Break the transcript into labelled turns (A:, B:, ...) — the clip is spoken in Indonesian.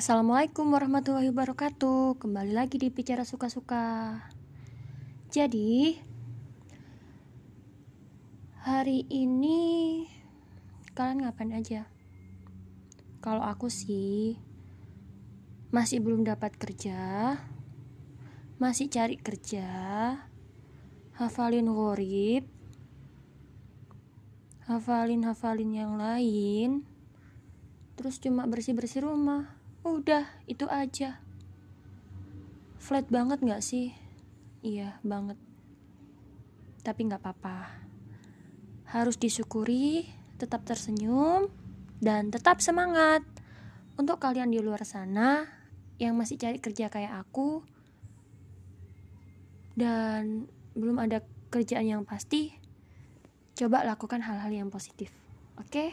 A: Assalamualaikum warahmatullahi wabarakatuh. Kembali lagi di Bicara Suka-Suka. Jadi Hari ini Kalian ngapain aja? Kalau aku sih Masih belum dapat kerja Masih cari kerja Hafalin gorib Hafalin-hafalin yang lain terus cuma bersih-bersih rumah udah itu aja. Flat banget gak sih? Iya banget. Tapi gak apa-apa. Harus disyukuri tetap tersenyum dan tetap semangat. Untuk kalian di luar sana yang masih cari kerja kayak aku dan belum ada kerjaan yang pasti coba lakukan hal-hal yang positif oke? okay?